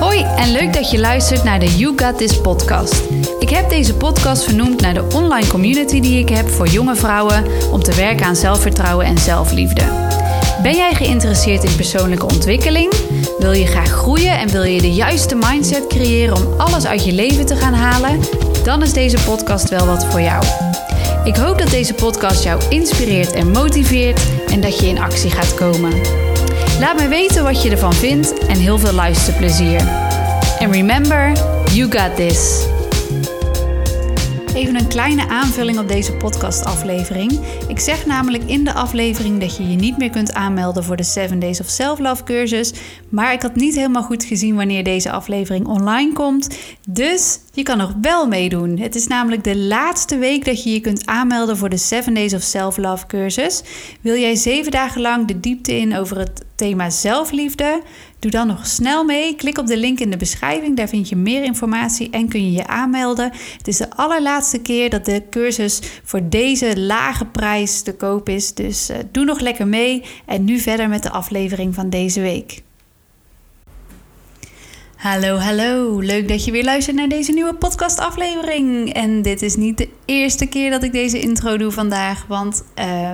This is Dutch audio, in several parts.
Hoi en leuk dat je luistert naar de You Got This podcast. Ik heb deze podcast vernoemd naar de online community die ik heb voor jonge vrouwen om te werken aan zelfvertrouwen en zelfliefde. Ben jij geïnteresseerd in persoonlijke ontwikkeling? Wil je graag groeien en wil je de juiste mindset creëren om alles uit je leven te gaan halen? Dan is deze podcast wel wat voor jou. Ik hoop dat deze podcast jou inspireert en motiveert en dat je in actie gaat komen. Laat me weten wat je ervan vindt en heel veel luisterplezier. En remember, you got this. Even een kleine aanvulling op deze podcastaflevering. Ik zeg namelijk in de aflevering dat je je niet meer kunt aanmelden voor de 7 Days of Self-Love cursus. Maar ik had niet helemaal goed gezien wanneer deze aflevering online komt. Dus je kan nog wel meedoen. Het is namelijk de laatste week dat je je kunt aanmelden voor de 7 Days of Self-Love cursus. Wil jij 7 dagen lang de diepte in over het thema zelfliefde? Doe dan nog snel mee. Klik op de link in de beschrijving. Daar vind je meer informatie en kun je je aanmelden. Het is de allerlaatste keer dat de cursus voor deze lage prijs te koop is. Dus uh, doe nog lekker mee. En nu verder met de aflevering van deze week. Hallo, hallo. Leuk dat je weer luistert naar deze nieuwe podcastaflevering. En dit is niet de eerste keer dat ik deze intro doe vandaag. Want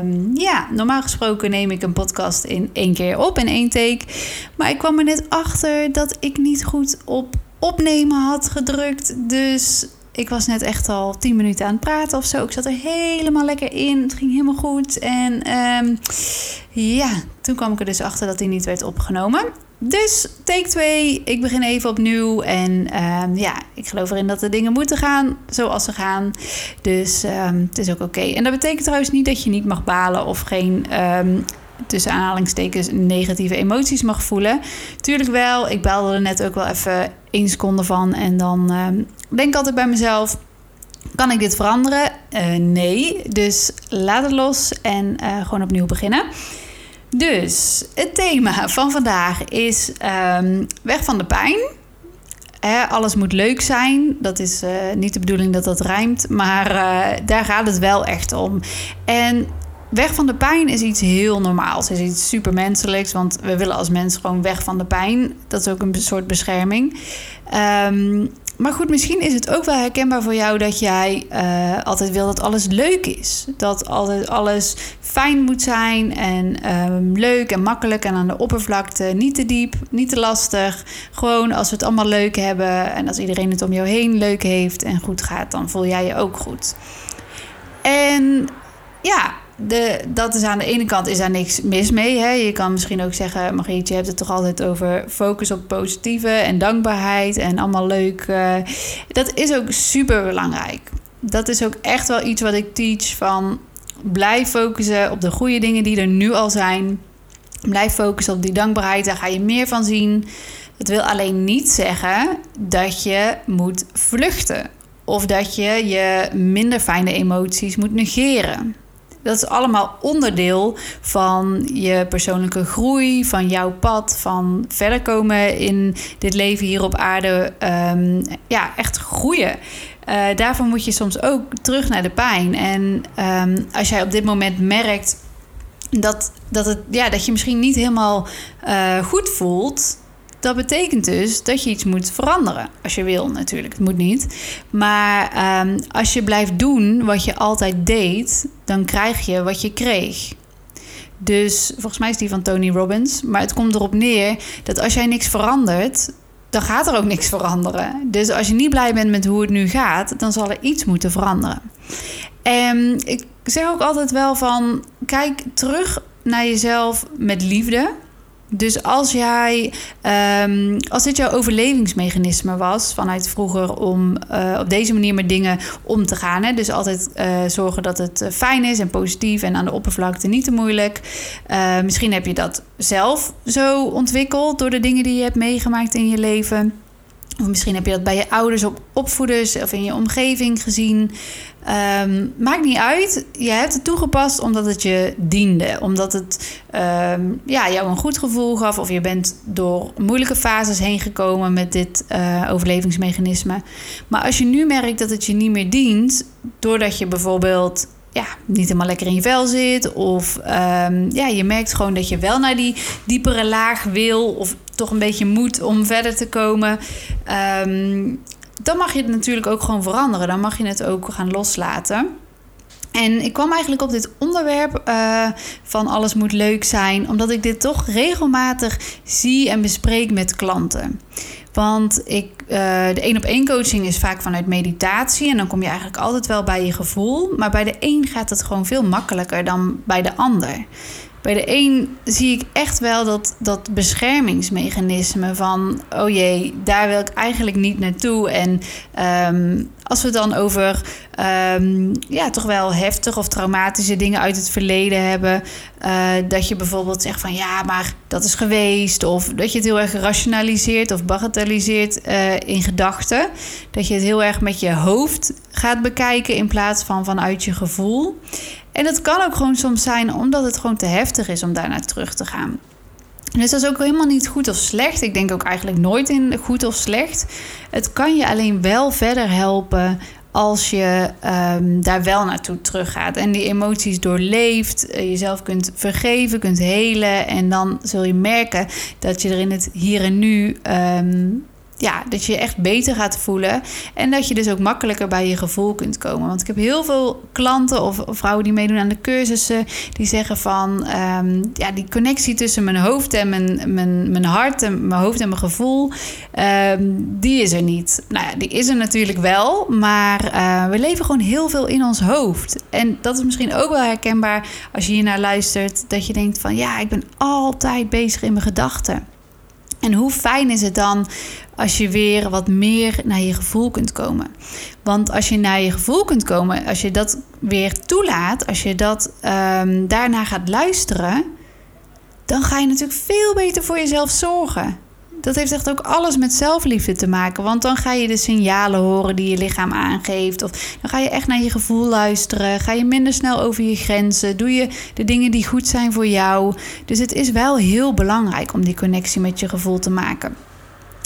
um, ja, normaal gesproken neem ik een podcast in één keer op, in één take. Maar ik kwam er net achter dat ik niet goed op opnemen had gedrukt. Dus ik was net echt al 10 minuten aan het praten of zo. Ik zat er helemaal lekker in. Het ging helemaal goed. En um, ja, toen kwam ik er dus achter dat hij niet werd opgenomen. Dus take 2, ik begin even opnieuw. En um, ja, ik geloof erin dat de dingen moeten gaan zoals ze gaan. Dus um, het is ook oké. En dat betekent trouwens niet dat je niet mag balen of geen um, tussen aanhalingstekens negatieve emoties mag voelen. Tuurlijk wel. Ik baalde er net ook wel even één seconde van. En dan denk ik altijd bij mezelf. Kan ik dit veranderen? Uh, nee. Dus laat het los en uh, gewoon opnieuw beginnen. Dus het thema van vandaag is um, weg van de pijn. Alles moet leuk zijn. Dat is uh, niet de bedoeling dat dat rijmt, maar uh, daar gaat het wel echt om. En weg van de pijn is iets heel normaals. Is iets supermenselijks, want we willen als mens gewoon weg van de pijn. Dat is ook een soort bescherming. Um, maar goed, misschien is het ook wel herkenbaar voor jou dat jij uh, altijd wil dat alles leuk is. Dat altijd alles fijn moet zijn en um, leuk en makkelijk en aan de oppervlakte. Niet te diep, niet te lastig. Gewoon als we het allemaal leuk hebben en als iedereen het om jou heen leuk heeft en goed gaat, dan voel jij je ook goed. En ja, de, dat is aan de ene kant is daar niks mis mee. Hè? Je kan misschien ook zeggen, Margriet, je hebt het toch altijd over focus op positieve en dankbaarheid en allemaal leuk. Uh, dat is ook super belangrijk. Dat is ook echt wel iets wat ik teach van blijf focussen op de goede dingen die er nu al zijn. Blijf focussen op die dankbaarheid, daar ga je meer van zien. Het wil alleen niet zeggen dat je moet vluchten of dat je je minder fijne emoties moet negeren. Dat is allemaal onderdeel van je persoonlijke groei, van jouw pad, van verder komen in dit leven hier op aarde. Um, ja, echt groeien. Uh, daarvoor moet je soms ook terug naar de pijn. En um, als jij op dit moment merkt dat, dat, het, ja, dat je misschien niet helemaal uh, goed voelt, dat betekent dus dat je iets moet veranderen. Als je wil natuurlijk, het moet niet. Maar um, als je blijft doen wat je altijd deed, dan krijg je wat je kreeg. Dus volgens mij is die van Tony Robbins. Maar het komt erop neer dat als jij niks verandert, dan gaat er ook niks veranderen. Dus als je niet blij bent met hoe het nu gaat, dan zal er iets moeten veranderen. En ik zeg ook altijd wel van, kijk terug naar jezelf met liefde. Dus als jij, um, als dit jouw overlevingsmechanisme was vanuit vroeger om uh, op deze manier met dingen om te gaan. Hè? Dus altijd uh, zorgen dat het fijn is en positief en aan de oppervlakte niet te moeilijk. Misschien heb je dat zelf zo ontwikkeld door de dingen die je hebt meegemaakt in je leven. Of misschien heb je dat bij je ouders of opvoeders of in je omgeving gezien. Um, maakt niet uit. Je hebt het toegepast omdat het je diende. Omdat het um, ja, jou een goed gevoel gaf. Of je bent door moeilijke fases heen gekomen met dit uh, overlevingsmechanisme. Maar als je nu merkt dat het je niet meer dient. Doordat je bijvoorbeeld ja, niet helemaal lekker in je vel zit. Of ehm, ja, je merkt gewoon dat je wel naar die diepere laag wil. Of toch een beetje moet om verder te komen. Ehm, dan mag je het natuurlijk ook gewoon veranderen. Dan mag je het ook gaan loslaten. En ik kwam eigenlijk op dit onderwerp uh, van alles moet leuk zijn, omdat ik dit toch regelmatig zie en bespreek met klanten. Want ik, uh, de één op één coaching is vaak vanuit meditatie. En dan kom je eigenlijk altijd wel bij je gevoel. Maar bij de een gaat het gewoon veel makkelijker dan bij de ander. Bij de een zie ik echt wel dat, dat beschermingsmechanisme van... oh jee, daar wil ik eigenlijk niet naartoe. En um, als we dan over um, ja, toch wel heftige of traumatische dingen uit het verleden hebben... Uh, dat je bijvoorbeeld zegt van ja, maar dat is geweest... of dat je het heel erg rationaliseert of bagatelliseert uh, in gedachten. Dat je het heel erg met je hoofd gaat bekijken in plaats van vanuit je gevoel... En het kan ook gewoon soms zijn omdat het gewoon te heftig is om daarna terug te gaan. Dus dat is ook helemaal niet goed of slecht. Ik denk ook eigenlijk nooit in goed of slecht. Het kan je alleen wel verder helpen als je um, daar wel naartoe teruggaat en die emoties doorleeft, eh, jezelf kunt vergeven, kunt helen. En dan zul je merken dat je er in het hier en nu um, ja, dat je je echt beter gaat voelen. En dat je dus ook makkelijker bij je gevoel kunt komen. Want ik heb heel veel klanten of vrouwen die meedoen aan de cursussen. Die zeggen van um, ja, die connectie tussen mijn hoofd en mijn, mijn, mijn hart. En mijn hoofd en mijn gevoel. Um, die is er niet. Nou ja, die is er natuurlijk wel. Maar uh, we leven gewoon heel veel in ons hoofd. En dat is misschien ook wel herkenbaar als je hier naar luistert. Dat je denkt van ja, ik ben altijd bezig in mijn gedachten. En hoe fijn is het dan als je weer wat meer naar je gevoel kunt komen? Want als je naar je gevoel kunt komen, als je dat weer toelaat, als je dat um, daarna gaat luisteren, dan ga je natuurlijk veel beter voor jezelf zorgen dat heeft echt ook alles met zelfliefde te maken. Want dan ga je de signalen horen die je lichaam aangeeft. Of dan ga je echt naar je gevoel luisteren. Ga je minder snel over je grenzen. Doe je de dingen die goed zijn voor jou. Dus het is wel heel belangrijk om die connectie met je gevoel te maken.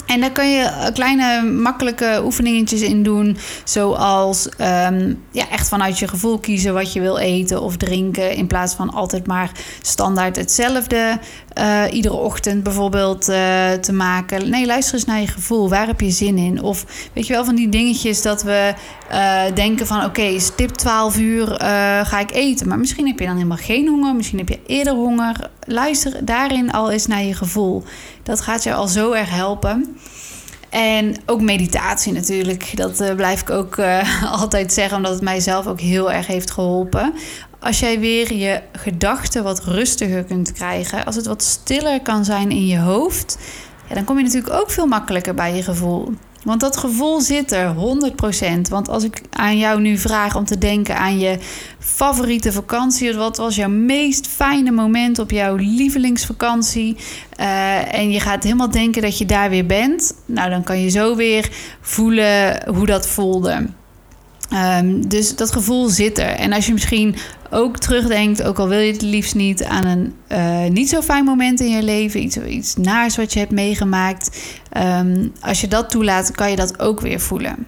En daar kan je eh, kleine makkelijke oefeningetjes in doen. Zoals um, ja, echt vanuit je gevoel kiezen wat je wil eten of drinken. In plaats van altijd maar standaard hetzelfde. Uh, iedere ochtend bijvoorbeeld uh, te maken. Nee, luister eens naar je gevoel. Waar heb je zin in? Of weet je wel van die dingetjes dat we denken van... oké, okay, stip 12 uur ga ik eten. Maar misschien heb je dan helemaal geen honger. Misschien heb je eerder honger. Luister daarin al eens naar je gevoel. Dat gaat je al zo erg helpen. En ook meditatie natuurlijk. Dat uh, blijf ik ook uh, altijd zeggen, omdat het mijzelf ook heel erg heeft geholpen. Als jij weer je gedachten wat rustiger kunt krijgen, als het wat stiller kan zijn in je hoofd, ja, dan kom je natuurlijk ook veel makkelijker bij je gevoel. Want dat gevoel zit er 100%. Want als ik aan jou nu vraag om te denken aan je favoriete vakantie, wat was jouw meest fijne moment op jouw lievelingsvakantie? Uh, en je gaat helemaal denken dat je daar weer bent. Nou, dan kan je zo weer voelen hoe dat voelde. Um, dus dat gevoel zit er. En als je misschien ook terugdenkt, ook al wil je het liefst niet, aan een uh, niet zo fijn moment in je leven, iets, iets naars wat je hebt meegemaakt. Um, als je dat toelaat, kan je dat ook weer voelen.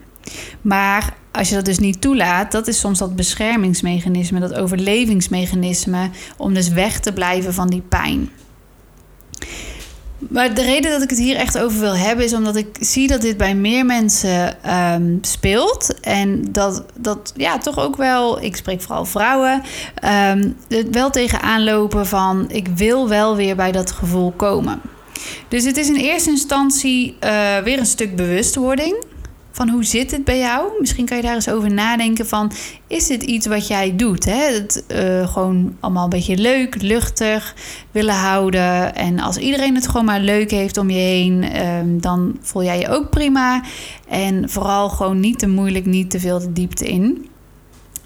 Maar als je dat dus niet toelaat, dat is soms dat beschermingsmechanisme, dat overlevingsmechanisme, om dus weg te blijven van die pijn. Maar de reden dat ik het hier echt over wil hebben is omdat ik zie dat dit bij meer mensen um, speelt. En dat, dat ja, toch ook wel, ik spreek vooral vrouwen, um, wel tegenaan lopen van ik wil wel weer bij dat gevoel komen. Dus het is in eerste instantie uh, weer een stuk bewustwording van hoe zit het bij jou? Misschien kan je daar eens over nadenken van... is dit iets wat jij doet? Hè? Het, uh, gewoon allemaal een beetje leuk, luchtig willen houden. En als iedereen het gewoon maar leuk heeft om je heen... Um, dan voel jij je ook prima. En vooral gewoon niet te moeilijk, niet te veel de diepte in.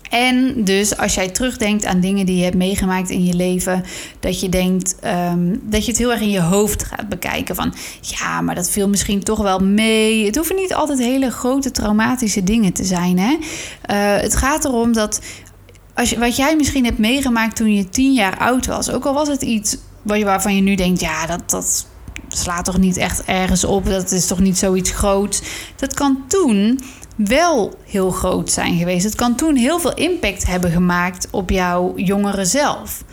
En dus als jij terugdenkt aan dingen die je hebt meegemaakt in je leven, dat je denkt um, dat je het heel erg in je hoofd gaat bekijken. Van ja, maar dat viel misschien toch wel mee. Het hoeven niet altijd hele grote traumatische dingen te zijn. Hè? Uh, het gaat erom dat als wat jij misschien hebt meegemaakt toen je tien jaar oud was, ook al was het iets waarvan je nu denkt, ja, dat, dat slaat toch niet echt ergens op. Dat is toch niet zoiets groots. Dat kan toen wel heel groot zijn geweest. Het kan toen heel veel impact hebben gemaakt op jouw jongere zelf.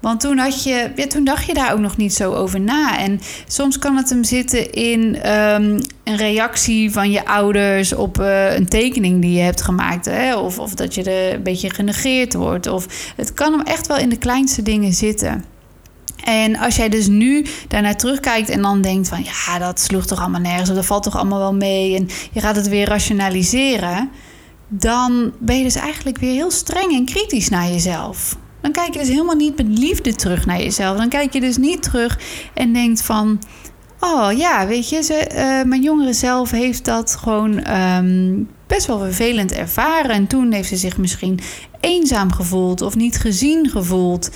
Want toen, had je, ja, toen dacht je daar ook nog niet zo over na. En soms kan het hem zitten in ehm, een reactie van je ouders op eh, een tekening die je hebt gemaakt. Hè? Of, of dat je er een beetje genegeerd wordt. Of het kan hem echt wel in de kleinste dingen zitten. En als jij dus nu daarnaar terugkijkt en dan denkt van ja, dat sloeg toch allemaal nergens, of dat valt toch allemaal wel mee en je gaat het weer rationaliseren, dan ben je dus eigenlijk weer heel streng en kritisch naar jezelf. Dan kijk je dus helemaal niet met liefde terug naar jezelf. Dan kijk je dus niet terug en denkt van, oh ja, weet je, ze, uh, mijn jongere zelf heeft dat gewoon ehm, best wel vervelend ervaren. En toen heeft ze zich misschien eenzaam gevoeld of niet gezien gevoeld.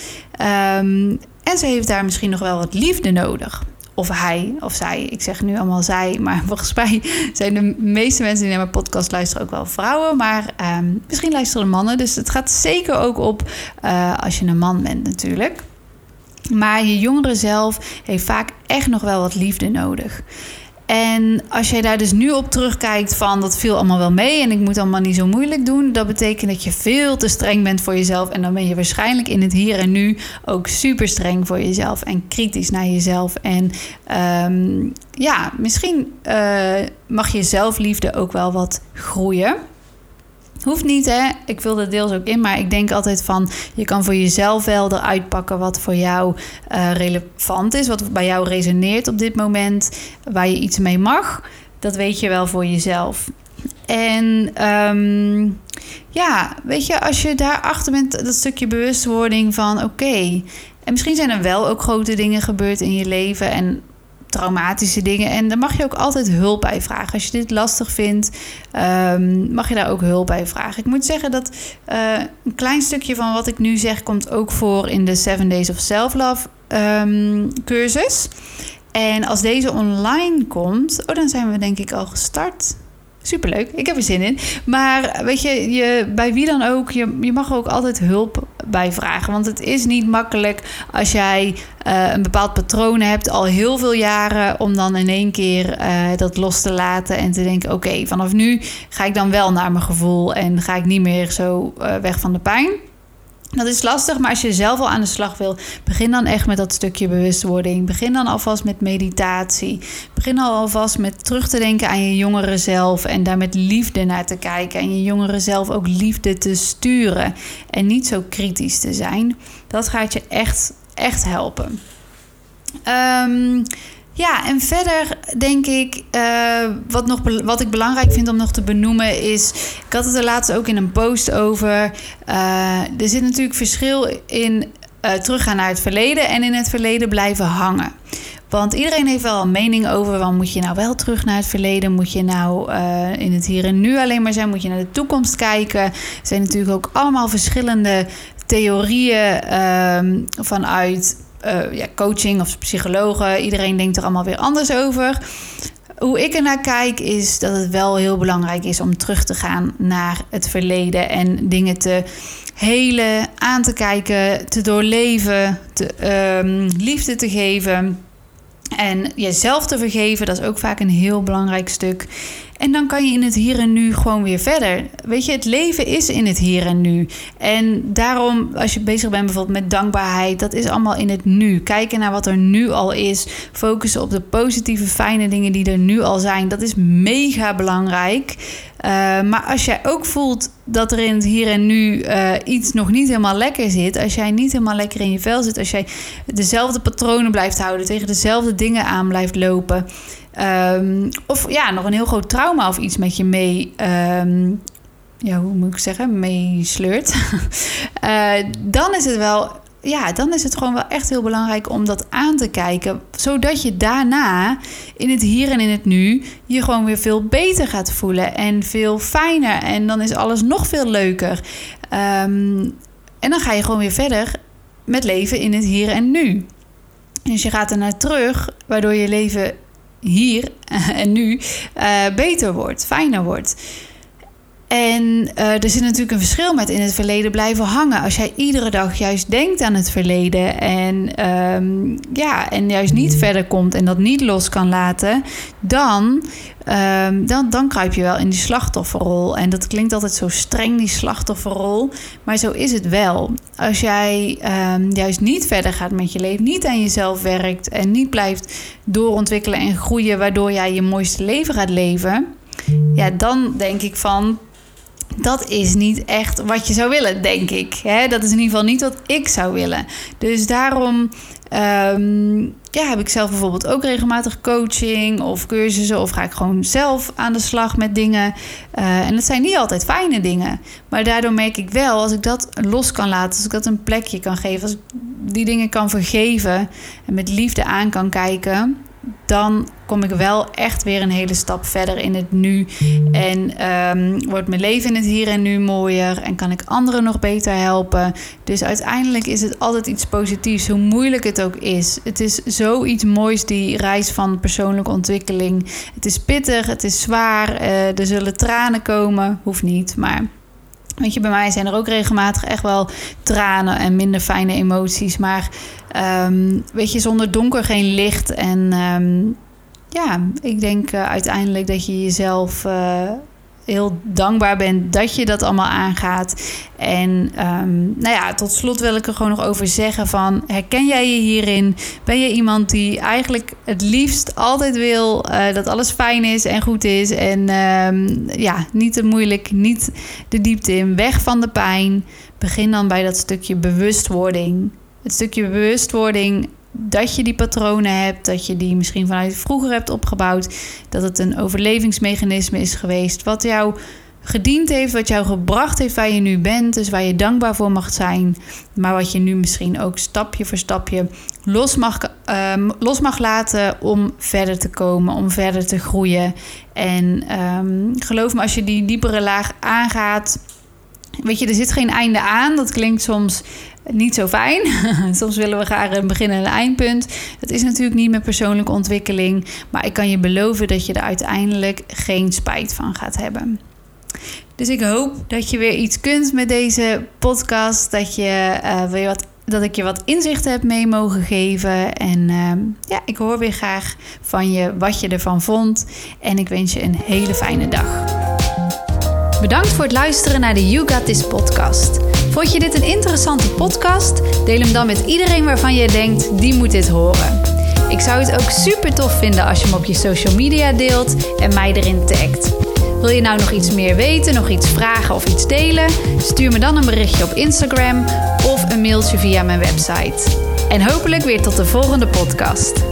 Um, en ze heeft daar misschien nog wel wat liefde nodig. Of hij of zij. Ik zeg nu allemaal zij. Maar volgens mij zijn de meeste mensen die naar mijn podcast luisteren ook wel vrouwen. Maar ehm, misschien luisteren mannen. Dus het gaat zeker ook op uh, als je een man bent natuurlijk. Maar je jongere zelf heeft vaak echt nog wel wat liefde nodig. En als jij daar dus nu op terugkijkt van dat viel allemaal wel mee en ik moet allemaal niet zo moeilijk doen, dat betekent dat je veel te streng bent voor jezelf en dan ben je waarschijnlijk in het hier en nu ook super streng voor jezelf en kritisch naar jezelf. En um, ja, misschien uh, mag je zelfliefde ook wel wat groeien. Hoeft niet, hè? Ik vul er deels ook in, maar ik denk altijd van... je kan voor jezelf wel eruit pakken wat voor jou uh, relevant is... wat bij jou resoneert op dit moment, waar je iets mee mag. Dat weet je wel voor jezelf. En um, ja, weet je, als je daarachter bent, dat stukje bewustwording van... oké, en misschien zijn er wel ook grote dingen gebeurd in je leven... en traumatische dingen. En daar mag je ook altijd hulp bij vragen. Als je dit lastig vindt, um, mag je daar ook hulp bij vragen. Ik moet zeggen dat uh, een klein stukje van wat ik nu zeg, komt ook voor in de 7 Days of Self-Love um, cursus. En als deze online komt, oh, dan zijn we denk ik al gestart. Superleuk, ik heb er zin in. Maar weet je, je bij wie dan ook, je, je mag ook altijd hulp bij vragen. Want het is niet makkelijk als jij uh, een bepaald patroon hebt al heel veel jaren, om dan in één keer uh, dat los te laten en te denken: oké, vanaf nu ga ik dan wel naar mijn gevoel en ga ik niet meer zo uh, weg van de pijn. Dat is lastig, maar als je zelf al aan de slag wil, begin dan echt met dat stukje bewustwording. Begin dan alvast met meditatie. Begin al alvast met terug te denken aan je jongere zelf en daar met liefde naar te kijken. En je jongere zelf ook liefde te sturen en niet zo kritisch te zijn. Dat gaat je echt, echt helpen. Um, ja, en verder denk ik, uh, wat, nog, wat ik belangrijk vind om nog te benoemen is... Ik had het er laatst ook in een post over. Uh, er zit natuurlijk verschil in uh, teruggaan naar het verleden en in het verleden blijven hangen. Want iedereen heeft wel een mening over, moet je nou wel terug naar het verleden? Moet je nou in het hier en nu alleen maar zijn? Moet je naar de toekomst kijken? Er zijn natuurlijk ook allemaal verschillende theorieën ehm, vanuit uh, ja, coaching of psychologen. Iedereen denkt er allemaal weer anders over. Hoe ik er naar kijk is dat het wel heel belangrijk is om terug te gaan naar het verleden en dingen te helen, aan te kijken, te doorleven, te, um, liefde te geven. En jezelf te vergeven, dat is ook vaak een heel belangrijk stuk. En dan kan je in het hier en nu gewoon weer verder. Weet je, het leven is in het hier en nu. En daarom, als je bezig bent bijvoorbeeld met dankbaarheid, dat is allemaal in het nu. Kijken naar wat er nu al is. Focussen op de positieve, fijne dingen die er nu al zijn. Dat is mega belangrijk. Uh, maar als jij ook voelt dat er in het hier en nu uh, iets nog niet helemaal lekker zit, als jij niet helemaal lekker in je vel zit, als jij dezelfde patronen blijft houden, tegen dezelfde dingen aan blijft lopen, um, of ja, nog een heel groot trauma of iets met je mee. Um, ja, hoe moet ik zeggen? Meesleurt. uh, dan is het wel ja, dan is het gewoon wel echt heel belangrijk om dat aan te kijken. Zodat je daarna in het hier en in het nu je gewoon weer veel beter gaat voelen. En veel fijner. En dan is alles nog veel leuker. Um, en dan ga je gewoon weer verder met leven in het hier en nu. Dus je gaat er naar terug, waardoor je leven hier en nu uh, beter wordt, fijner wordt. En uh, er zit natuurlijk een verschil met in het verleden blijven hangen. Als jij iedere dag juist denkt aan het verleden en, um, ja, en juist niet verder komt en dat niet los kan laten, dan, um, dan, dan kruip je wel in die slachtofferrol. En dat klinkt altijd zo streng, die slachtofferrol. Maar zo is het wel. Als jij um, juist niet verder gaat met je leven, niet aan jezelf werkt en niet blijft doorontwikkelen en groeien, waardoor jij je mooiste leven gaat leven. Ja, dan denk ik van dat is niet echt wat je zou willen, denk ik. dat is in ieder geval niet wat ik zou willen. Dus daarom ehm, ja, heb ik zelf bijvoorbeeld ook regelmatig coaching of cursussen. Of ga ik gewoon zelf aan de slag met dingen. Uh, en dat zijn niet altijd fijne dingen. Maar daardoor merk ik wel, als ik dat los kan laten, als ik dat een plekje kan geven, als ik die dingen kan vergeven en met liefde aan kan kijken dan kom ik wel echt weer een hele stap verder in het nu. En um, wordt mijn leven in het hier en nu mooier. En kan ik anderen nog beter helpen. Dus uiteindelijk is het altijd iets positiefs, hoe moeilijk het ook is. Het is zoiets moois, die reis van persoonlijke ontwikkeling. Het is pittig, het is zwaar. Uh, er zullen tranen komen. Hoeft niet, maar Weet je, bij mij zijn er ook regelmatig echt wel tranen en minder fijne emoties. Maar um, weet je, zonder donker geen licht. En um, ja, ik denk uh, uiteindelijk dat je jezelf uh, heel dankbaar bent dat je dat allemaal aangaat. En um, nou ja, tot slot wil ik er gewoon nog over zeggen van... herken jij je hierin? Ben je iemand die eigenlijk het liefst altijd wil uh, dat alles fijn is en goed is... en um, ja, niet te moeilijk, niet de diepte in, weg van de pijn. Begin dan bij dat stukje bewustwording. Het stukje bewustwording dat je die patronen hebt, dat je die misschien vanuit vroeger hebt opgebouwd, dat het een overlevingsmechanisme is geweest, wat jou gediend heeft, wat jou gebracht heeft waar je nu bent, dus waar je dankbaar voor mag zijn, maar wat je nu misschien ook stapje voor stapje los mag, um, los mag laten om verder te komen, om verder te groeien. En um, geloof me, als je die diepere laag aangaat, weet je, er zit geen einde aan. Dat klinkt soms niet zo fijn. Soms willen we graag een begin en een eindpunt. Dat is natuurlijk niet met persoonlijke ontwikkeling. Maar ik kan je beloven dat je er uiteindelijk geen spijt van gaat hebben. Dus ik hoop dat je weer iets kunt met deze podcast. Dat, je, uh, weer wat, dat ik je wat inzichten heb mee mogen geven. En uh, ja, ik hoor weer graag van je wat je ervan vond. En ik wens je een hele fijne dag. Bedankt voor het luisteren naar de You Got This podcast. Vond je dit een interessante podcast? Deel hem dan met iedereen waarvan je denkt, die moet dit horen. Ik zou het ook super tof vinden als je hem op je social media deelt en mij erin tagt. Wil je nou nog iets meer weten, nog iets vragen of iets delen? Stuur me dan een berichtje op Instagram of een mailtje via mijn website. En hopelijk weer tot de volgende podcast.